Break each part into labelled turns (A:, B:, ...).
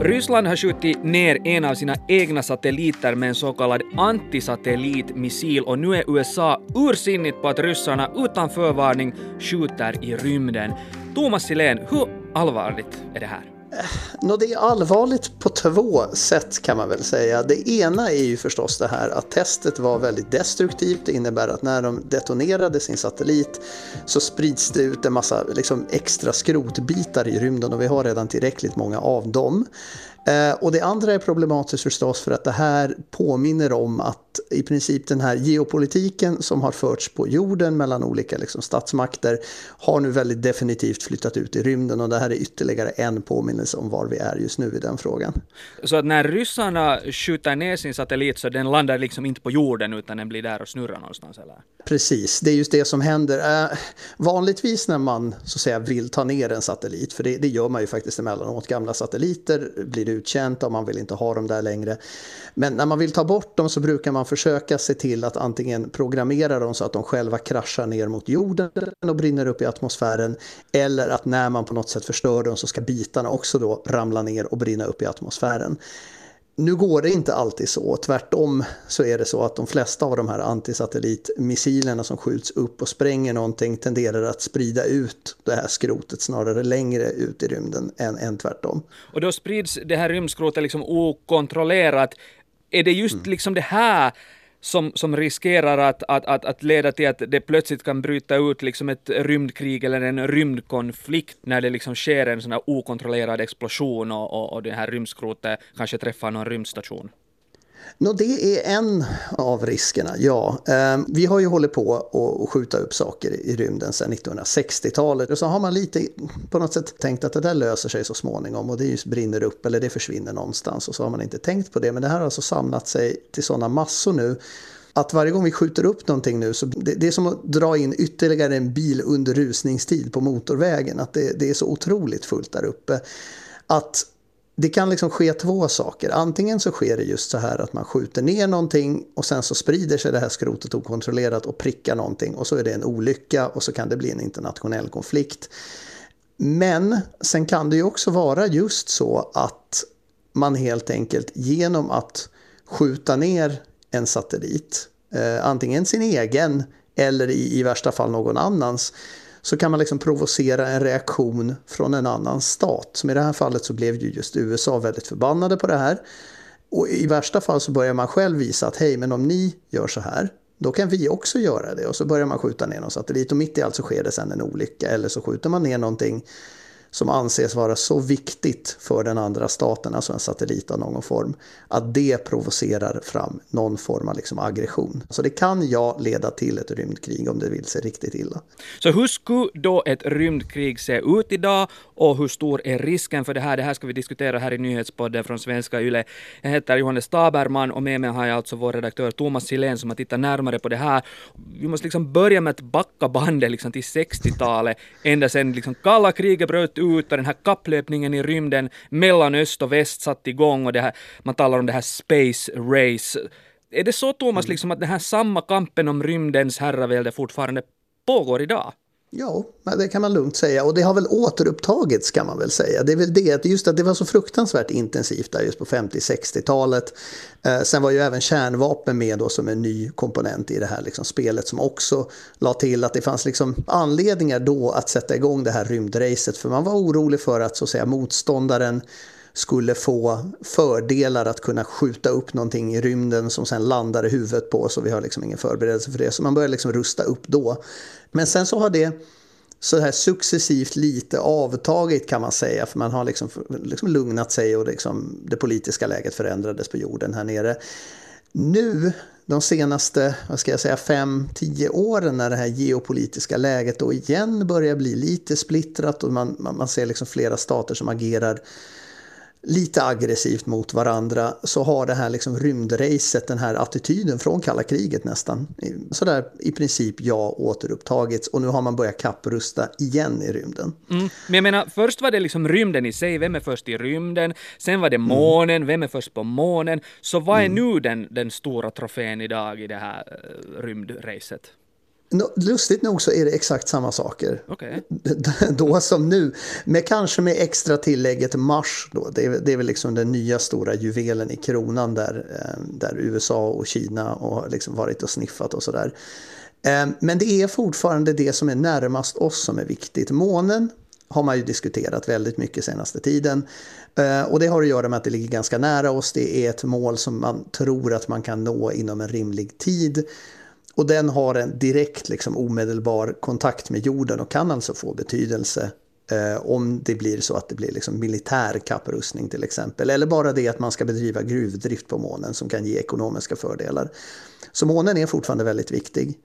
A: Ryssland har skjutit ner en av sina egna satelliter med en så kallad antisatellitmissil och nu är USA ursinnigt på att ryssarna utan förvarning skjuter i rymden. Thomas Silén, hur allvarligt är det här?
B: No, det är allvarligt på två sätt kan man väl säga. Det ena är ju förstås det här att testet var väldigt destruktivt. Det innebär att när de detonerade sin satellit så sprids det ut en massa liksom, extra skrotbitar i rymden och vi har redan tillräckligt många av dem. Eh, och det andra är problematiskt förstås för att det här påminner om att i princip den här geopolitiken som har förts på jorden mellan olika liksom, statsmakter har nu väldigt definitivt flyttat ut i rymden och det här är ytterligare en påminnelse om var vi är just nu i den frågan.
A: Så att när ryssarna skjuter ner sin satellit så den landar liksom inte på jorden utan den blir där och snurrar någonstans eller?
B: Precis, det är just det som händer. Eh, vanligtvis när man så att säga vill ta ner en satellit, för det, det gör man ju faktiskt emellanåt, gamla satelliter blir uttjänta och man vill inte ha dem där längre. Men när man vill ta bort dem så brukar man man försöka se till att antingen programmera dem så att de själva kraschar ner mot jorden och brinner upp i atmosfären. Eller att när man på något sätt förstör dem så ska bitarna också då ramla ner och brinna upp i atmosfären. Nu går det inte alltid så. Tvärtom så är det så att de flesta av de här antisatellitmissilerna som skjuts upp och spränger någonting tenderar att sprida ut det här skrotet snarare längre ut i rymden än, än tvärtom.
A: Och då sprids det här rymdskrotet liksom okontrollerat. Är det just mm. liksom det här som, som riskerar att, att, att, att leda till att det plötsligt kan bryta ut liksom ett rymdkrig eller en rymdkonflikt när det liksom sker en sån här okontrollerad explosion och, och, och det här rymdskrotet kanske träffar någon rymdstation?
B: No, det är en av riskerna, ja. Ehm, vi har ju hållit på att skjuta upp saker i rymden sedan 1960-talet. Och så har man lite på något sätt tänkt att det där löser sig så småningom och det just brinner upp eller det försvinner någonstans. Och så har man inte tänkt på det. Men det här har alltså samlat sig till sådana massor nu att varje gång vi skjuter upp någonting nu så det, det, är som att dra in ytterligare en bil under rusningstid på motorvägen. Att det, det är så otroligt fullt där uppe. Att det kan liksom ske två saker. Antingen så sker det just så här att man skjuter ner någonting och sen så sprider sig det här skrotet okontrollerat och prickar någonting och så är det en olycka och så kan det bli en internationell konflikt. Men sen kan det ju också vara just så att man helt enkelt genom att skjuta ner en satellit, eh, antingen sin egen eller i, i värsta fall någon annans, så kan man liksom provocera en reaktion från en annan stat. Som i det här fallet så blev ju just USA väldigt förbannade på det här. Och i värsta fall så börjar man själv visa att hej, men om ni gör så här, då kan vi också göra det. Och så börjar man skjuta ner någon satellit och mitt i allt så sker det sen en olycka. Eller så skjuter man ner någonting som anses vara så viktigt för den andra staten, alltså en satellit av någon form, att det provocerar fram någon form av liksom aggression. Så det kan ja leda till ett rymdkrig om det vill sig riktigt illa.
A: Så hur skulle då ett rymdkrig se ut idag och hur stor är risken för det här? Det här ska vi diskutera här i nyhetspodden från Svenska Yle. Jag heter Johannes Taberman och med mig har jag alltså vår redaktör Thomas Silén som har tittat närmare på det här. Vi måste liksom börja med att backa bandet liksom till 60-talet, ända sedan liksom kalla kriget bröt ut och den här kapplöpningen i rymden mellan öst och väst satt igång och det här, man talar om det här space race. Är det så Thomas, mm. liksom att den här samma kampen om rymdens herravälde fortfarande pågår idag?
B: Ja, det kan man lugnt säga. Och det har väl återupptagits kan man väl säga. Det är väl det, just att det var så fruktansvärt intensivt där just på 50-60-talet. Eh, sen var ju även kärnvapen med då som en ny komponent i det här liksom spelet som också la till att det fanns liksom anledningar då att sätta igång det här rymdracet. För man var orolig för att så att säga motståndaren skulle få fördelar att kunna skjuta upp någonting i rymden som sen landar i huvudet på oss och vi har liksom ingen förberedelse för det. Så man börjar liksom rusta upp då. Men sen så har det så här successivt lite avtagit kan man säga, för man har liksom, liksom lugnat sig och liksom det politiska läget förändrades på jorden här nere. Nu, de senaste vad ska jag säga, fem, tio åren när det här geopolitiska läget då igen börjar bli lite splittrat och man, man, man ser liksom flera stater som agerar lite aggressivt mot varandra så har det här liksom rymdracet, den här attityden från kalla kriget nästan, sådär i princip ja återupptagits och nu har man börjat kapprusta igen i rymden.
A: Mm. Men jag menar, först var det liksom rymden i sig, vem är först i rymden? Sen var det mm. månen, mm. vem är först på månen? Så vad är mm. nu den, den stora trofén idag i det här uh, rymdracet?
B: Lustigt nog så är det exakt samma saker.
A: Okay.
B: Då som nu. Men kanske med extra tillägget Mars. Då. Det, är, det är väl liksom den nya stora juvelen i kronan där, eh, där USA och Kina har liksom varit och sniffat och sådär. Eh, men det är fortfarande det som är närmast oss som är viktigt. Månen har man ju diskuterat väldigt mycket senaste tiden. Eh, och det har att göra med att det ligger ganska nära oss. Det är ett mål som man tror att man kan nå inom en rimlig tid. Och den har en direkt liksom, omedelbar kontakt med jorden och kan alltså få betydelse eh, om det blir så att det blir liksom militär kapprustning till exempel. Eller bara det att man ska bedriva gruvdrift på månen som kan ge ekonomiska fördelar. Så månen är fortfarande väldigt viktig.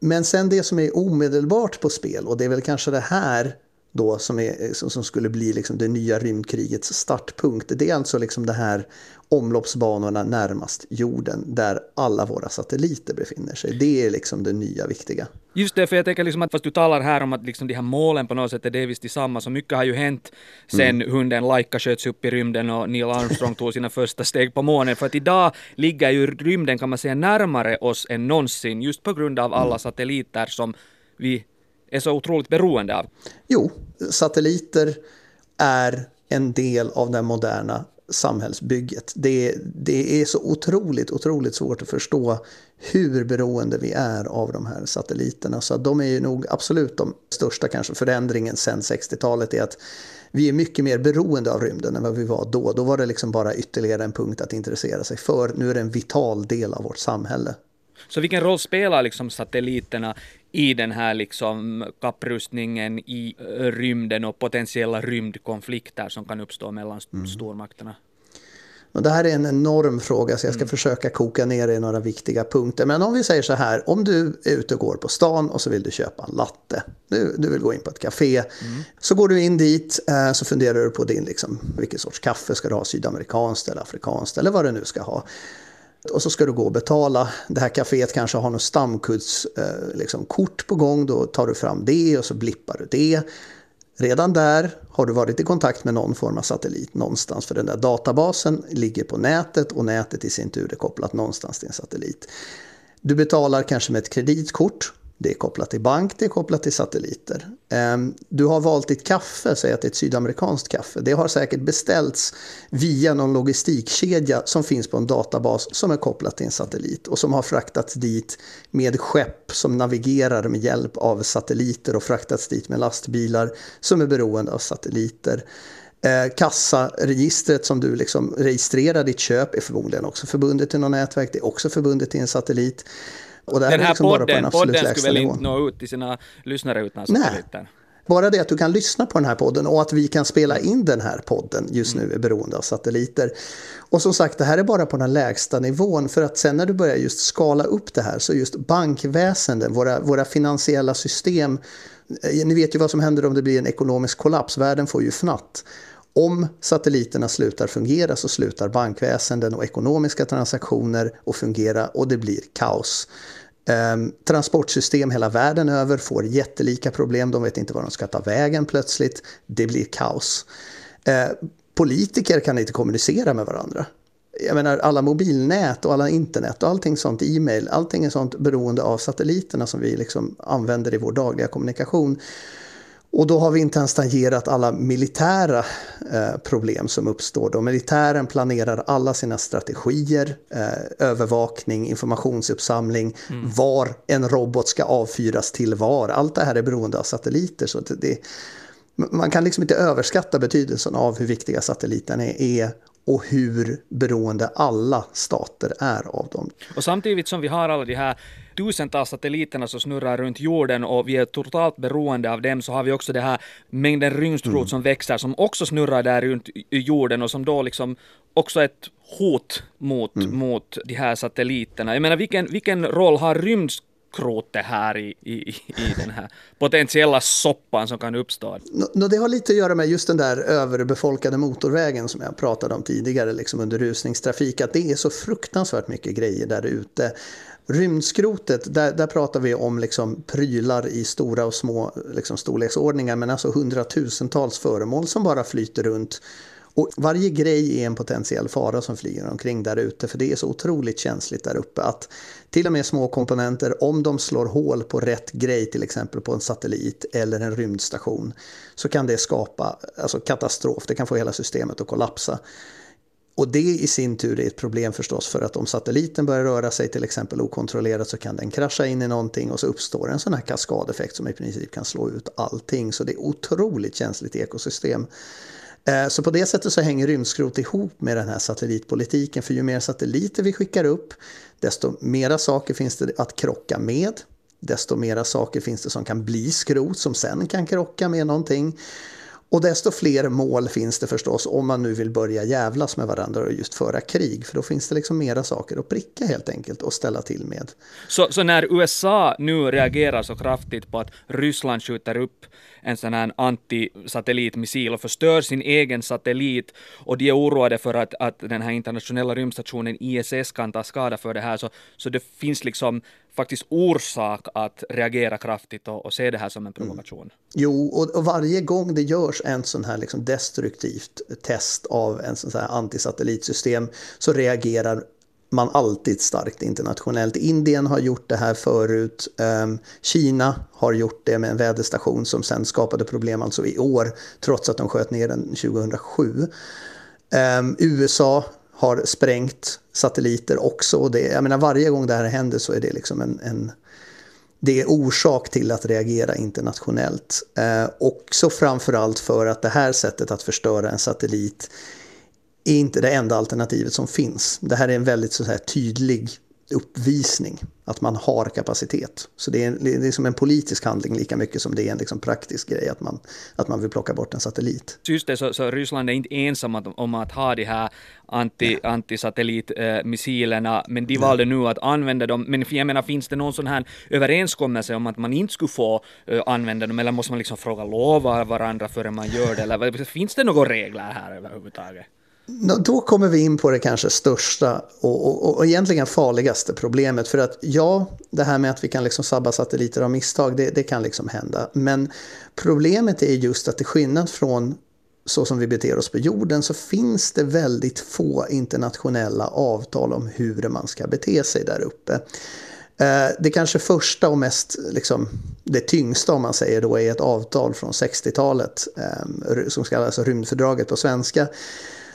B: Men sen det som är omedelbart på spel och det är väl kanske det här då som, är, som skulle bli liksom det nya rymdkrigets startpunkt. Det är alltså liksom det här omloppsbanorna närmast jorden där alla våra satelliter befinner sig. Det är liksom det nya viktiga.
A: Just det, för jag tänker liksom att fast du talar här om att liksom de här målen på något sätt är delvis detsamma, så mycket har ju hänt sen mm. hunden Laika sköts upp i rymden och Neil Armstrong tog sina första steg på månen. För att idag ligger ju rymden kan man säga närmare oss än någonsin, just på grund av alla mm. satelliter som vi är så otroligt beroende av?
B: Jo, satelliter är en del av det moderna samhällsbygget. Det, det är så otroligt, otroligt svårt att förstå hur beroende vi är av de här satelliterna. Så de är ju nog absolut de största kanske förändringen sedan 60-talet är att vi är mycket mer beroende av rymden än vad vi var då. Då var det liksom bara ytterligare en punkt att intressera sig för. Nu är det en vital del av vårt samhälle.
A: Så vilken roll spelar liksom satelliterna i den här liksom kapprustningen i eh, rymden och potentiella rymdkonflikter som kan uppstå mellan mm. stormakterna?
B: Och det här är en enorm fråga så jag ska mm. försöka koka ner det i några viktiga punkter. Men om vi säger så här, om du är ute och går på stan och så vill du köpa en latte. Du, du vill gå in på ett café. Mm. Så går du in dit eh, så funderar du på din, liksom, vilken sorts kaffe ska du ha, sydamerikanskt eller afrikanskt eller vad du nu ska ha. Och så ska du gå och betala. Det här kaféet kanske har något stamkudskort eh, liksom, på gång. Då tar du fram det och så blippar du det. Redan där har du varit i kontakt med någon form av satellit någonstans. För den där databasen ligger på nätet och nätet i sin tur är kopplat någonstans till en satellit. Du betalar kanske med ett kreditkort det är kopplat till bank, det är kopplat till satelliter. Ehm, du har valt ditt kaffe, säg att det är ett sydamerikanskt kaffe. Det har säkert beställts via någon logistikkedja som finns på en databas som är kopplat till en satellit och som har fraktats dit med skepp som navigerar med hjälp av satelliter och fraktats dit med lastbilar som är beroende av satelliter. Ehm, kassaregistret som du liksom registrerar ditt köp är förmodligen också förbundet till något nätverk. Det är också förbundet till en satellit.
A: Och Den här liksom podden, podden skulle väl inte nå ut till sina lyssnare utan satelliter?
B: Bara det att du kan lyssna på den här podden och att vi kan spela in den här podden just nu är beroende av satelliter. Och som sagt, det här är bara på den lägsta nivån för att sen när du börjar just skala upp det här så just bankväsenden, våra, våra finansiella system, eh, ni vet ju vad som händer om det blir en ekonomisk kollaps, världen får ju fnatt. Om satelliterna slutar fungera så slutar bankväsenden och ekonomiska transaktioner att fungera och det blir kaos. Ehm, transportsystem hela världen över får jättelika problem, de vet inte var de ska ta vägen plötsligt. Det blir kaos. Ehm, politiker kan inte kommunicera med varandra. Jag menar alla mobilnät och alla internet och allting sånt, e-mail, allting är sånt beroende av satelliterna som vi liksom använder i vår dagliga kommunikation. Och då har vi inte ens tangerat alla militära eh, problem som uppstår. Då militären planerar alla sina strategier, eh, övervakning, informationsuppsamling, mm. var en robot ska avfyras till var. Allt det här är beroende av satelliter. Så det, man kan liksom inte överskatta betydelsen av hur viktiga satelliterna är och hur beroende alla stater är av dem.
A: Och samtidigt som vi har alla de här tusentals satelliterna som snurrar runt jorden och vi är totalt beroende av dem så har vi också det här mängden rymdskrot mm. som växer som också snurrar där runt jorden och som då liksom också ett hot mot, mm. mot de här satelliterna. Jag menar vilken, vilken roll har rymdskrot krotet här i, i, i den här potentiella soppan som kan uppstå?
B: No, det har lite att göra med just den där överbefolkade motorvägen som jag pratade om tidigare, liksom under rusningstrafik, att det är så fruktansvärt mycket grejer där ute. Rymdskrotet, där, där pratar vi om liksom prylar i stora och små liksom storleksordningar, men alltså hundratusentals föremål som bara flyter runt och varje grej är en potentiell fara som flyger omkring där ute för det är så otroligt känsligt där uppe att till och med små komponenter, om de slår hål på rätt grej, till exempel på en satellit eller en rymdstation, så kan det skapa alltså katastrof. Det kan få hela systemet att kollapsa. Och det i sin tur är ett problem förstås för att om satelliten börjar röra sig till exempel okontrollerat så kan den krascha in i någonting och så uppstår en sån här kaskadeffekt som i princip kan slå ut allting. Så det är otroligt känsligt ekosystem. Eh, så på det sättet så hänger rymdskrot ihop med den här satellitpolitiken. För ju mer satelliter vi skickar upp, desto mera saker finns det att krocka med. Desto mera saker finns det som kan bli skrot som sen kan krocka med någonting. Och desto fler mål finns det förstås om man nu vill börja jävlas med varandra och just föra krig. För då finns det liksom mera saker att pricka helt enkelt och ställa till med.
A: Så, så när USA nu reagerar så kraftigt på att Ryssland skjuter upp en sån här antisatellitmissil och förstör sin egen satellit och de är oroade för att, att den här internationella rymdstationen ISS kan ta skada för det här så, så det finns liksom faktiskt orsak att reagera kraftigt och, och se det här som en provokation. Mm.
B: Jo, och, och, varje gång det görs en sån här liksom destruktivt test av en sån här antisatellitsystem så reagerar man alltid starkt internationellt. Indien har gjort det här förut. Ehm, Kina har gjort det med en väderstation som sen skapade problem alltså i år trots att de sköt ner den 2007. Ehm, USA har sprängt satelliter också. Och det, jag menar, varje gång det här händer så är det liksom en, en det är orsak till att reagera internationellt. Eh, också framförallt för att det här sättet att förstöra en satellit är inte det enda alternativet som finns. Det här är en väldigt så här, tydlig uppvisning, att man har kapacitet. Så det är, det är liksom en politisk handling lika mycket som det är en liksom praktisk grej att man, att man vill plocka bort en satellit.
A: Just det, så, så Ryssland är inte ensamma om att ha de här anti, ja. antisatellitmissilerna, men de valde nu att använda dem. Men jag menar, finns det någon sån här överenskommelse om att man inte skulle få uh, använda dem, eller måste man liksom fråga lov av varandra före man gör det, eller finns det några regler här överhuvudtaget?
B: Då kommer vi in på det kanske största och, och, och egentligen farligaste problemet. För att ja, det här med att vi kan liksom sabba satelliter av misstag, det, det kan liksom hända. Men problemet är just att till skillnad från så som vi beter oss på jorden så finns det väldigt få internationella avtal om hur man ska bete sig där uppe. Eh, det kanske första och mest, liksom, det tyngsta om man säger då, är ett avtal från 60-talet eh, som kallas rymdfördraget på svenska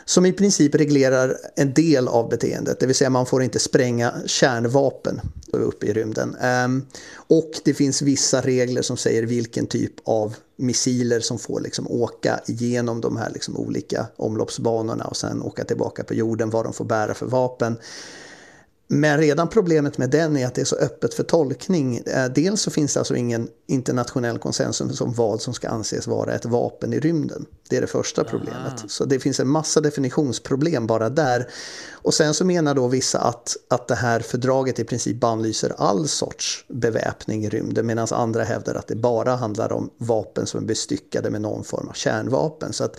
B: som i princip reglerar en del av beteendet, det vill säga man får inte spränga kärnvapen uppe i rymden. Ehm, och det finns vissa regler som säger vilken typ av missiler som får liksom åka igenom de här liksom olika omloppsbanorna och sen åka tillbaka på jorden, vad de får bära för vapen. Men redan problemet med den är att det är så öppet för tolkning. Eh, dels så finns det alltså ingen internationell konsensus om vad som ska anses vara ett vapen i rymden. Det är det första problemet. Aha. Så det finns en massa definitionsproblem bara där. Och sen så menar då vissa att, att det här fördraget i princip bannlyser all sorts beväpning i rymden medan andra hävdar att det bara handlar om vapen som är bestyckade med någon form av kärnvapen. Så att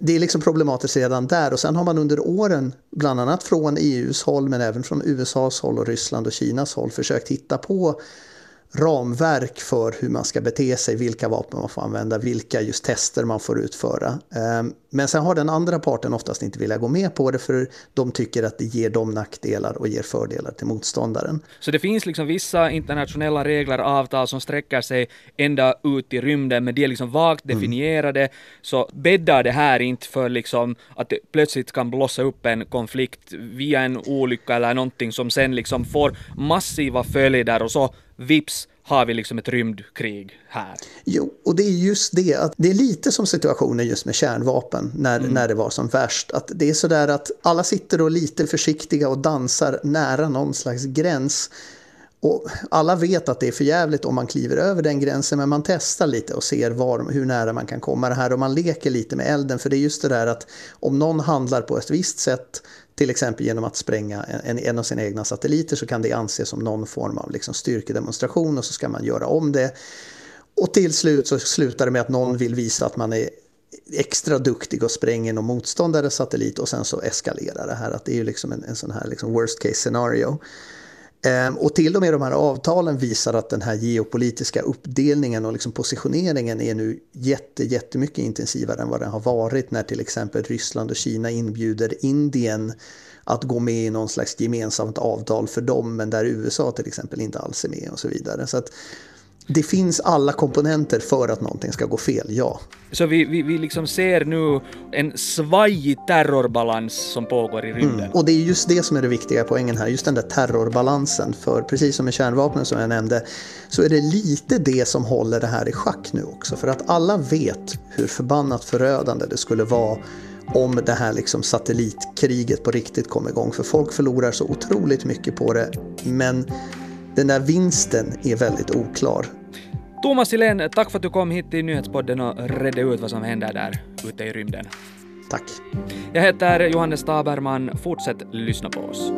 B: det är liksom problematiskt redan där. Och sen har man under åren, bland annat från EUs håll men även från USAs håll och Ryssland och Kinas håll försökt hitta på ramverk för hur man ska bete sig, vilka vapen man får använda, vilka just tester man får utföra. Ehm, men sen har den andra parten oftast inte velat gå med på det för de tycker att det ger dem nackdelar och ger fördelar till motståndaren.
A: Så det finns liksom vissa internationella regler, avtal som sträcker sig ända ut i rymden, men de är liksom vagt mm. definierade. Mm. Så bäddar det här inte för liksom att det plötsligt kan blossa upp en konflikt via en olycka eller någonting som sen liksom får massiva följder och så vips har vi liksom ett rymdkrig här.
B: Jo, och det är just det att det är lite som situationen just med kärnvapen när, mm. när det var som värst. Att det är sådär att alla sitter och lite försiktiga och dansar nära någon slags gräns. Och alla vet att det är för jävligt om man kliver över den gränsen men man testar lite och ser var, hur nära man kan komma det här och man leker lite med elden för det är just det där att om någon handlar på ett visst sätt till exempel genom att spränga en, en av sina egna satelliter så kan det anses som någon form av liksom styrkedemonstration och så ska man göra om det. Och till slut så slutar det med att någon vill visa att man är extra duktig och spränger någon motståndares satellit och sen så eskalerar det här. Att det är ju liksom en, en sån här liksom worst case scenario. Ehm, och till och med de här avtalen visar att den här geopolitiska uppdelningen och liksom positioneringen är nu jätte, jättemycket intensivare än vad den har varit när till exempel Ryssland och Kina inbjuder Indien att gå med i någon slags gemensamt avtal för dem men där USA till exempel inte alls är med och så vidare. Så att det finns alla komponenter för att någonting ska gå fel, ja.
A: Så vi, vi, vi liksom ser nu en svajig terrorbalans som pågår i rymden? Mm.
B: Och det är just det som är det viktiga poängen här, just den där terrorbalansen. För precis som med kärnvapnen som jag nämnde, så är det lite det som håller det här i schack nu också. För att alla vet hur förbannat förödande det skulle vara om det här liksom satellitkriget på riktigt kom igång. För folk förlorar så otroligt mycket på det. Men den där vinsten är väldigt oklar.
A: Thomas Silén, tack för att du kom hit till Nyhetspodden och redde ut vad som händer där ute i rymden.
B: Tack.
A: Jag heter Johannes Taberman. Fortsätt lyssna på oss.